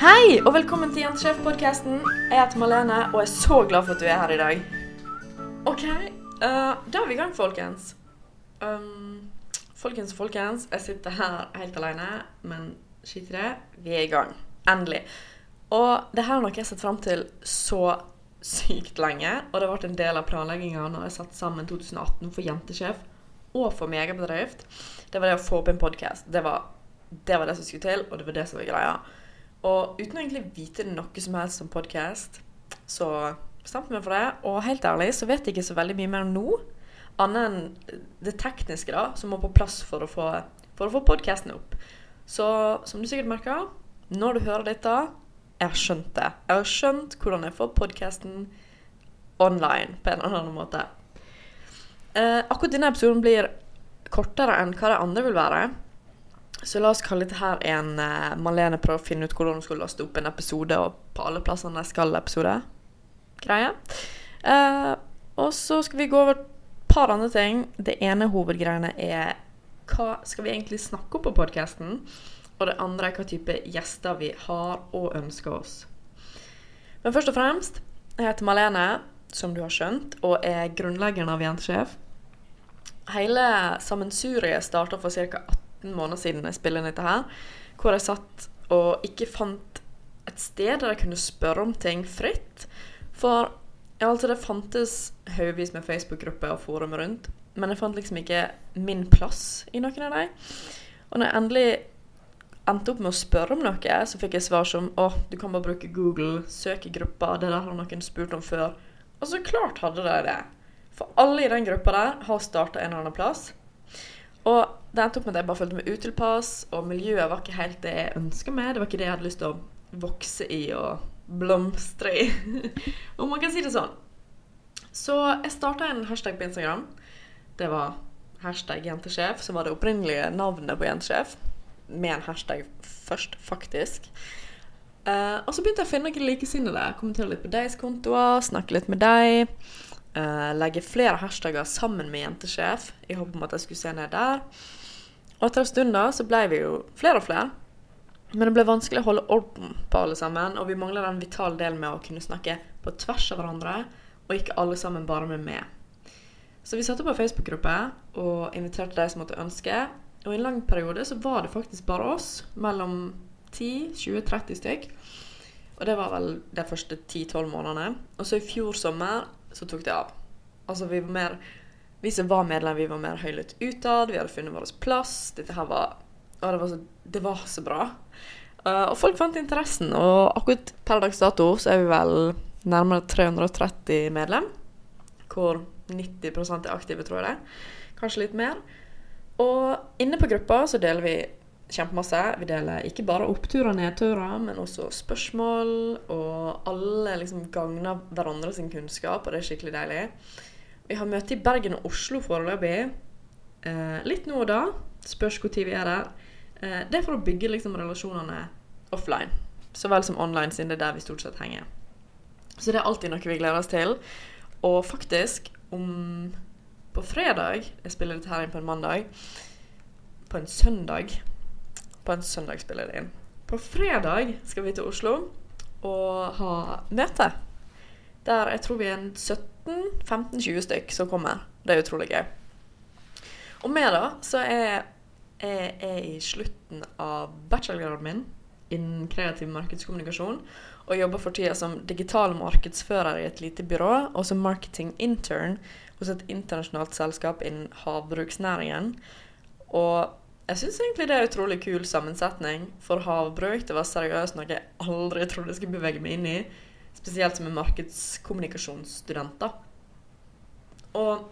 Hei, og velkommen til Jentesjef-podkasten. Jeg heter Malene, og er så glad for at du er her i dag. OK, uh, da er vi i gang, folkens. Um, folkens og folkens, jeg sitter her helt alene, men skitt i det. Vi er i gang. Endelig. Og det her er noe jeg har sett fram til så sykt lenge, og det har vært en del av planlegginga når jeg satte sammen 2018 for Jentesjef og for megabedrift. Det var det å få opp en podkast. Det, det var det som skulle til, og det var det som var greia. Og uten å egentlig vite noe som helst om podkast, så bestemte vi for det. Og helt ærlig så vet jeg ikke så veldig mye mer nå, annet enn det tekniske da, som må på plass for å få, for få podkasten opp. Så som du sikkert merker, når du hører dette, jeg har skjønt det. Jeg har skjønt hvordan jeg får podkasten online på en eller annen måte. Eh, akkurat denne episoden blir kortere enn hva de andre vil være. Så la oss kalle dette her en uh, Malene prøver å finne ut hvordan hun skal laste opp en episode, og på alle plassene skal episode. Greie. Uh, og så skal vi gå over et par andre ting. Det ene hovedgreiene er hva skal vi egentlig snakke om på podkasten? Og det andre er hva type gjester vi har og ønsker oss. Men først og fremst, jeg heter Malene, som du har skjønt, og er grunnleggeren av Jentesjef. Hele sammensuriet starta for ca. 18 måneder siden jeg spiller inn dette her, hvor jeg satt og ikke fant et sted der jeg kunne spørre om ting fritt. For ja, altså det fantes haugevis med Facebook-grupper og forum rundt, men jeg fant liksom ikke min plass i noen av dem. Og når jeg endelig endte opp med å spørre om noe, så fikk jeg svar som å, du kan bare bruke Google, søk i gruppa, det der har noen spurt om før. Og så klart hadde de det. For alle i den gruppa der har starta en eller annen plass. Og det endte opp med at jeg bare følte meg utilpass, og miljøet var ikke helt det jeg ønska meg. Det var ikke det jeg hadde lyst til å vokse i og blomstre i. Om man kan si det sånn. Så jeg starta en hashtag på Instagram. Det var hashtag jentesjef, som var det opprinnelige navnet på jentesjef. Med en hashtag først, faktisk. Uh, og så begynte jeg å finne noen likesinnede. Kommentere litt på deres kontoer, snakke litt med dem. Uh, legge flere hashtagger sammen med jentesjef, i håp om at jeg skulle se ned der. Og etter en stund da, så ble vi jo flere og flere. Men det ble vanskelig å holde orden på alle sammen, og vi mangla den vitale delen med å kunne snakke på tvers av hverandre, og ikke alle sammen bare med meg. Så vi satte opp en Facebook-gruppe og inviterte de som måtte ønske. Og i en lang periode så var det faktisk bare oss, mellom 10-20-30 stykk. Og det var vel de første 10-12 månedene. Og så i fjor sommer så tok det av. Altså vi var mer Vi som var medlem, vi var mer høylytt utad, vi hadde funnet vår plass. Dette her var Og det var så, det var så bra. Uh, og folk fant interessen, og akkurat per dags dato så er vi vel nærmere 330 medlem. Hvor 90% er aktive, tror jeg det. Kanskje litt mer. Og inne på gruppa så deler vi kjempemasse. Vi deler ikke bare oppturer og nedturer, men også spørsmål. Og alle liksom gagner hverandre sin kunnskap, og det er skikkelig deilig. Vi har møte i Bergen og Oslo foreløpig. Eh, litt nå og da. Spørs når vi er der. Eh, det er for å bygge liksom relasjonene offline, så vel som online, siden det er der vi stort sett henger. Så det er alltid noe vi gleder oss til. Og faktisk, om på fredag Jeg spiller dette her inn på en mandag. På en søndag På en søndag spiller jeg det inn. På fredag skal vi til Oslo og ha møte. Der jeg tror vi er en 17-15-20 stykk som kommer. Det er utrolig gøy. Og med da så er jeg i slutten av bachelorgraden min innen kreativ markedskommunikasjon. Og jobber for tida som digital markedsfører i et lite byrå, og som marketing intern hos et internasjonalt selskap innen havbruksnæringen. Og jeg syns egentlig det er utrolig kul sammensetning. For havbruk det var seriøst noe jeg aldri trodde jeg skulle bevege meg inn i. Spesielt som en markedskommunikasjonsstudent. Og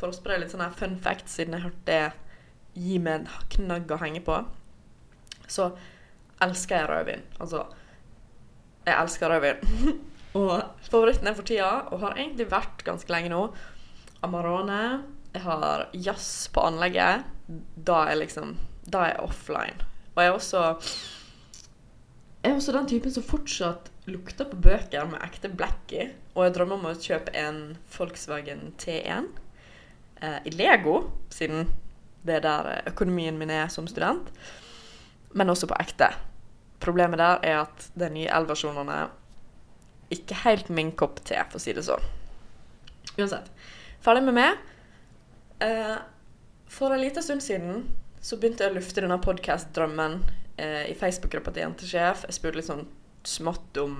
for å spre litt sånne fun facts, siden jeg hørte det gi meg en knagg å henge på, så elsker jeg rødvin. Altså, jeg elsker rødvin. og favoritten er for tida, og har egentlig vært ganske lenge nå, Amarone. Jeg har jazz på anlegget. Da er liksom Da er jeg offline. Og jeg er også Jeg er også den typen som fortsatt lukter på bøker med ekte black i. Og jeg drømmer om å kjøpe en Volkswagen T1 eh, i Lego, siden det er der økonomien min er som student. Men også på ekte. problemet der er at de nye L-versjonene ikke helt min kopp te, for å si det sånn. Uansett. Ferdig med meg. Eh, for en liten stund siden så begynte jeg å lufte denne podkast-drømmen eh, i Facebook-gruppa til Jentesjef. Jeg spurte litt sånn smått om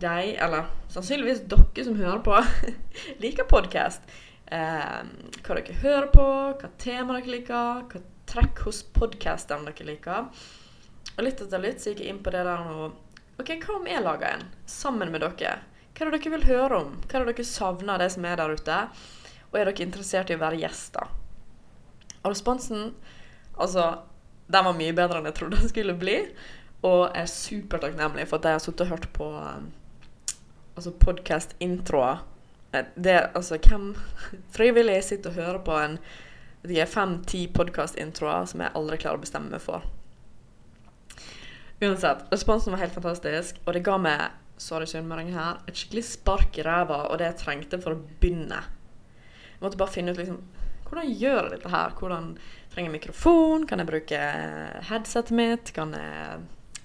deg, eller sannsynligvis dere som hører på, liker podkast. Eh, hva dere hører på, hva tema dere liker, hva trekk hos podkastene dere liker. Og litt etter litt så gikk jeg inn på det der nå OK, hva om jeg lager en sammen med dere? Hva er det dere vil høre om? Hva er det dere savner av det som er der ute? Og er dere interessert i å være gjester? Og responsen Altså, den var mye bedre enn jeg trodde den skulle bli. Og er supertakknemlig for at jeg har sittet og hørt på um, altså podkast-introer. Eh, det Altså, hvem frivillig sitter og hører på en de er fem-ti podkast-introer som jeg aldri klarer å bestemme meg for? Uansett, responsen var helt fantastisk, og det ga meg sorry sunnmøring her, et skikkelig spark i ræva og det jeg trengte for å begynne. Jeg måtte bare finne ut liksom hvordan gjør jeg dette her? Hvordan trenger jeg mikrofon? Kan jeg bruke headsetet mitt? Kan jeg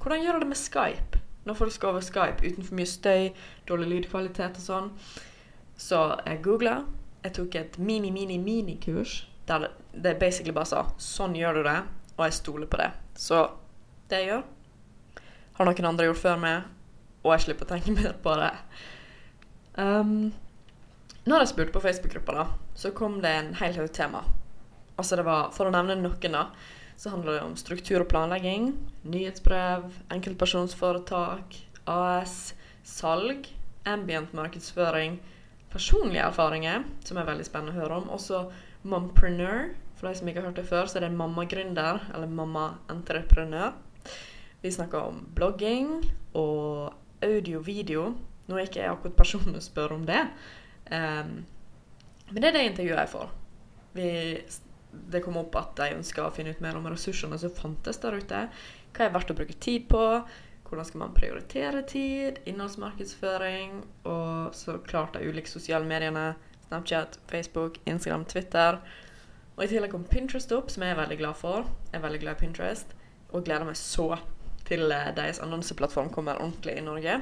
Hvordan gjør du det med Skype? Når folk skal over Skype uten for mye støy, dårlig lydkvalitet og sånn. Så jeg googla. Jeg tok et mini-mini-minikurs der det basically bare sa 'sånn gjør du det', og jeg stoler på det. Så det jeg gjør, har noen andre gjort før meg, og jeg slipper å tenke mer på det. Um, når jeg spurte på Facebook-gruppa, da, så kom det en hel haug tema. Altså det var, For å nevne noen, da, så handler det om struktur og planlegging, nyhetsbrev, enkeltpersonsforetak, AS, salg, ambient markedsføring, personlige erfaringer, som er veldig spennende å høre om. Også mompreneur. For de som ikke har hørt det før, så er det mammagründer, eller mamma-entreprenør. Vi snakker om blogging og audio-video. Nå er ikke jeg akkurat personen å spørre om det, um, men det er det intervjuet jeg får. Vi, det kom opp at de ønska å finne ut mer om ressursene som fantes der ute. Hva er verdt å bruke tid på? Hvordan skal man prioritere tid? Innholdsmarkedsføring. Og så klart de ulike sosiale mediene. Snapchat, Facebook, Instagram, Twitter. Og i tillegg kom Pinterest opp, som jeg er veldig glad for. Jeg er veldig glad i Pinterest, og gleder meg så til eh, deres annonseplattform kommer ordentlig i Norge.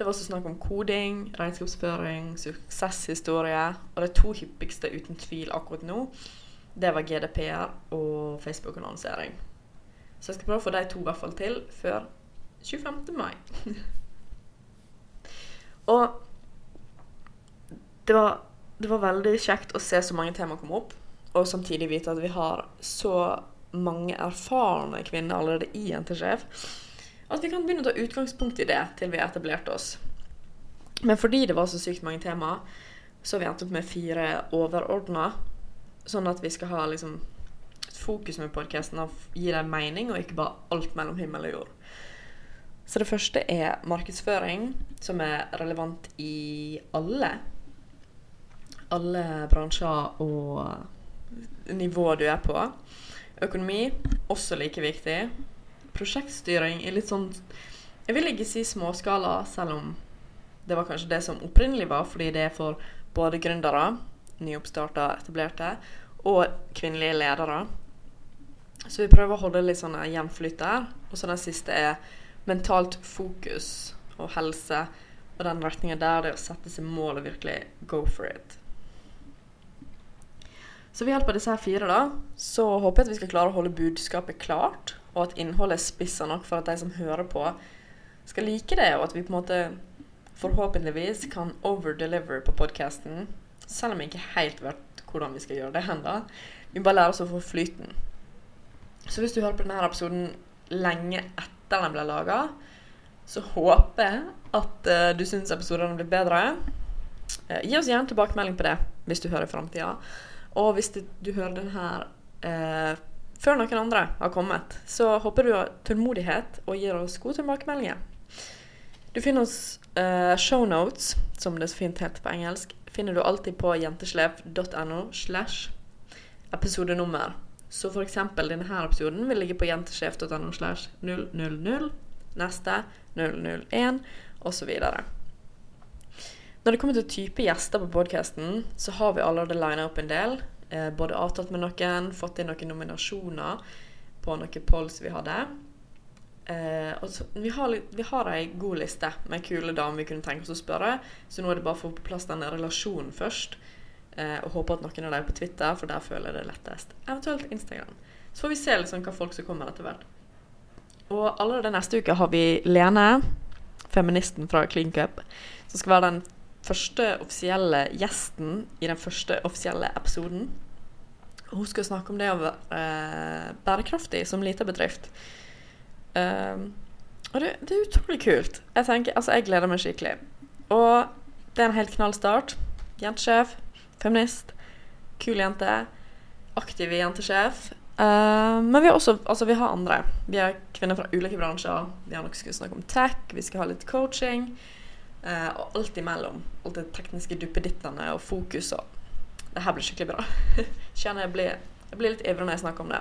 Det var også snakk om koding, regnskapsføring, suksesshistorie. Og de to hyppigste uten tvil akkurat nå, det var GDPR og Facebook-annonsering. Så jeg skal prøve å få de to i hvert fall til før 25. mai. og det var, det var veldig kjekt å se så mange tema komme opp, og samtidig vite at vi har så mange erfarne kvinner allerede i NT-sjef at vi kan begynne å ta utgangspunkt i det til vi har etablert oss. Men fordi det var så sykt mange temaer, så har vi endt opp med fire overordna. Sånn at vi skal ha liksom et fokus med podkasten og gi dem mening, og ikke bare alt mellom himmel og jord. Så det første er markedsføring, som er relevant i alle alle bransjer og nivå du er på. Økonomi også like viktig. Prosjektstyring i litt sånn Jeg vil ikke si småskala, selv om det var kanskje det som opprinnelig var, fordi det er for både gründere, nyoppstarta, etablerte, og kvinnelige ledere. Så vi prøver å holde litt sånn jevn flyt der. Og så den siste er mentalt fokus og helse. Og den retningen der, det å sette seg mål og virkelig go for it. Så ved hjelp av disse her fire da, så håper jeg at vi skal klare å holde budskapet klart, og at innholdet er spissa nok for at de som hører på, skal like det, og at vi på en måte forhåpentligvis kan overdeliver på podkasten, selv om vi ikke helt vet hvordan vi skal gjøre det ennå. Vi bare lærer oss å få flyten. Så hvis du hører på denne episoden lenge etter den ble laga, så håper jeg at uh, du syns episodene blir bedre. Uh, gi oss gjerne tilbakemelding på det hvis du hører i framtida. Og hvis du, du hører denne eh, før noen andre har kommet, så håper du har tålmodighet og gir oss gode tilbakemeldinger. Du finner oss uh, shownotes, som det så fint heter på engelsk, finner du alltid på jenteslev.no slash episodenummer. Så for eksempel denne her episoden vil ligge på jentesjef.no slash 000, neste 001, osv. Når det kommer til type gjester på podkasten, så har vi allerede lina opp en del. Eh, både avtalt med noen, fått inn noen nominasjoner på noen polls vi hadde. Eh, og så, vi, har vi ei god liste med kule damer vi kunne tenke oss å spørre, så nå er det bare å få på plass denne relasjonen først. Eh, og håpe at noen av dem på Twitter, for der føler jeg det lettest. Eventuelt Instagram. Så får vi se liksom hva folk som kommer etter hvert. Og allerede neste uke har vi Lene, feministen fra Clean Cup, som skal være den første offisielle gjesten i den første offisielle episoden. Hun skal snakke om det å være eh, bærekraftig som liten bedrift. Um, og det, det, er utrolig kult. Jeg tenker, altså jeg gleder meg skikkelig. Og det er en helt knall start. Jentesjef, feminist, kul jente, aktiv jentesjef. Uh, men vi har også altså vi har andre. Vi har kvinner fra ulike bransjer. Vi har noe skal snakke om tech, vi skal ha litt coaching. Uh, og alt imellom. Alt det tekniske duppedittene og fokus og Det her blir skikkelig bra. Kjenner jeg blir, jeg blir litt ivrig når jeg snakker om det.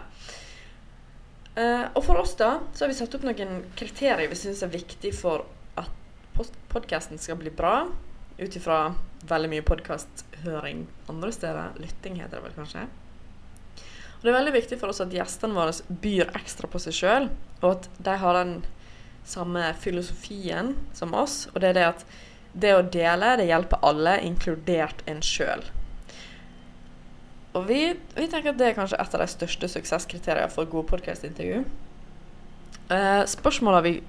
Uh, og for oss da, så har vi satt opp noen kriterier vi syns er viktig for at podkasten skal bli bra. Ut ifra veldig mye podkasthøring andre steder. Lytting heter det vel kanskje. Og Det er veldig viktig for oss at gjestene våre byr ekstra på seg sjøl, og at de har den samme filosofien som oss, og det er det at det å dele, det hjelper alle, inkludert en sjøl. Og vi, vi, tenker at det er kanskje et av de største suksesskriteriene for gode podkastintervju. Eh, spørsmåla vi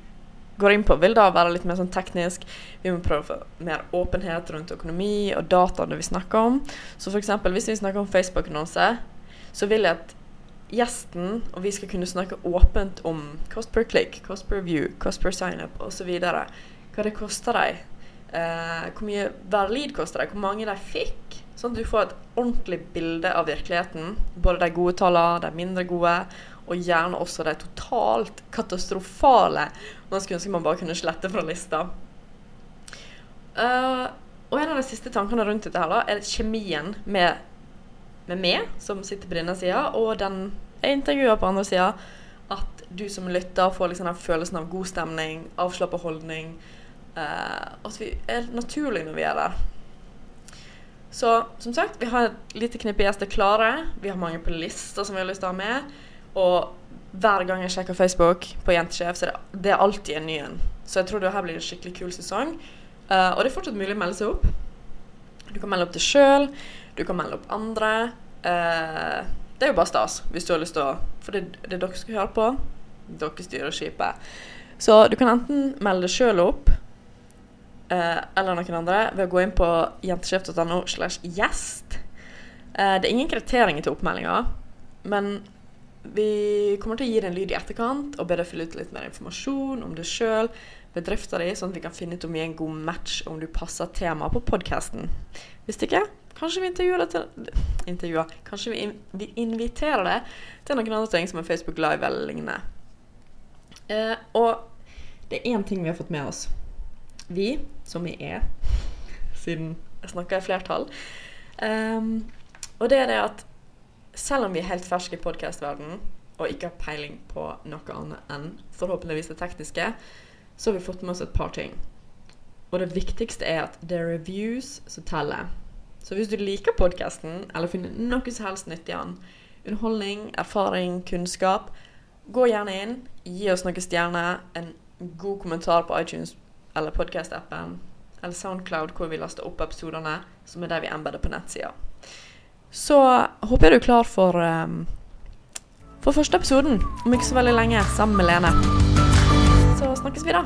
går inn på, vil da være litt mer sånn teknisk. Vi må prøve å få mer åpenhet rundt økonomi og dataene vi snakker om. Så f.eks. hvis vi snakker om Facebook-annonse, så vil jeg at gjesten og vi skal kunne snakke åpent om cost per click, cost per view, cost per sign-up osv. Hva det koster dem. Eh, hvor mye hver lead koster dem, hvor mange de fikk. Sånn at du får et ordentlig bilde av virkeligheten. Både de gode tallene, de mindre gode, og gjerne også de totalt katastrofale. Nå skulle ønske man bare kunne slette fra lista. Uh, og en av de siste tankene rundt dette her da, er kjemien med med meg, som sitter på denne sida, og den jeg intervjuer på andre sida. At du som lytter får liksom den følelsen av god stemning, avslappa holdning. Uh, at vi er naturlig når vi er der. Så som sagt, vi har et lite knippe gjester klare. Vi har mange på lista som vi har lyst til å ha med. Og hver gang jeg sjekker Facebook på Jentesjef, så er det, det er alltid en ny en. Så jeg tror det her blir en skikkelig kul sesong. Uh, og det er fortsatt mulig å melde seg opp. Du kan melde opp deg sjøl. Du kan melde opp andre. Eh, det er jo bare stas, hvis du har lyst til å For det, det er dere som skal høre på. Dere styrer skipet. Så du kan enten melde deg sjøl opp, eh, eller noen andre, ved å gå inn på jentesjef.no slash gjest. Eh, det er ingen kriteringer til oppmeldinga, men vi kommer til å gi deg en lyd i etterkant og be deg fylle ut litt mer informasjon om deg sjøl, bedrifta di, sånn at vi kan finne ut om vi er en god match om du passer temaet på podkasten. Hvis ikke, kanskje vi intervjuer det til Intervjuer. Kanskje vi, in vi inviterer det til noen andre ting som er Facebook Live eller lignende. Eh, og det er én ting vi har fått med oss. Vi, som vi er, siden jeg snakker i flertall, um, og det er det at selv om vi er helt ferske i podkastverdenen og ikke har peiling på noe annet enn forhåpentligvis det tekniske, så har vi fått med oss et par ting. Og det viktigste er at det er reviews som teller. Så hvis du liker podkasten, eller finner noe som helst nyttig i den, underholdning, erfaring, kunnskap, gå gjerne inn, gi oss noen stjerner, en god kommentar på iTunes eller podkast-appen eller Soundcloud, hvor vi laster opp episodene, som er det vi embedder på nettsida. Så håper jeg du er klar for, um, for første episoden om ikke så veldig lenge, sammen med Lene. Så snakkes vi, da.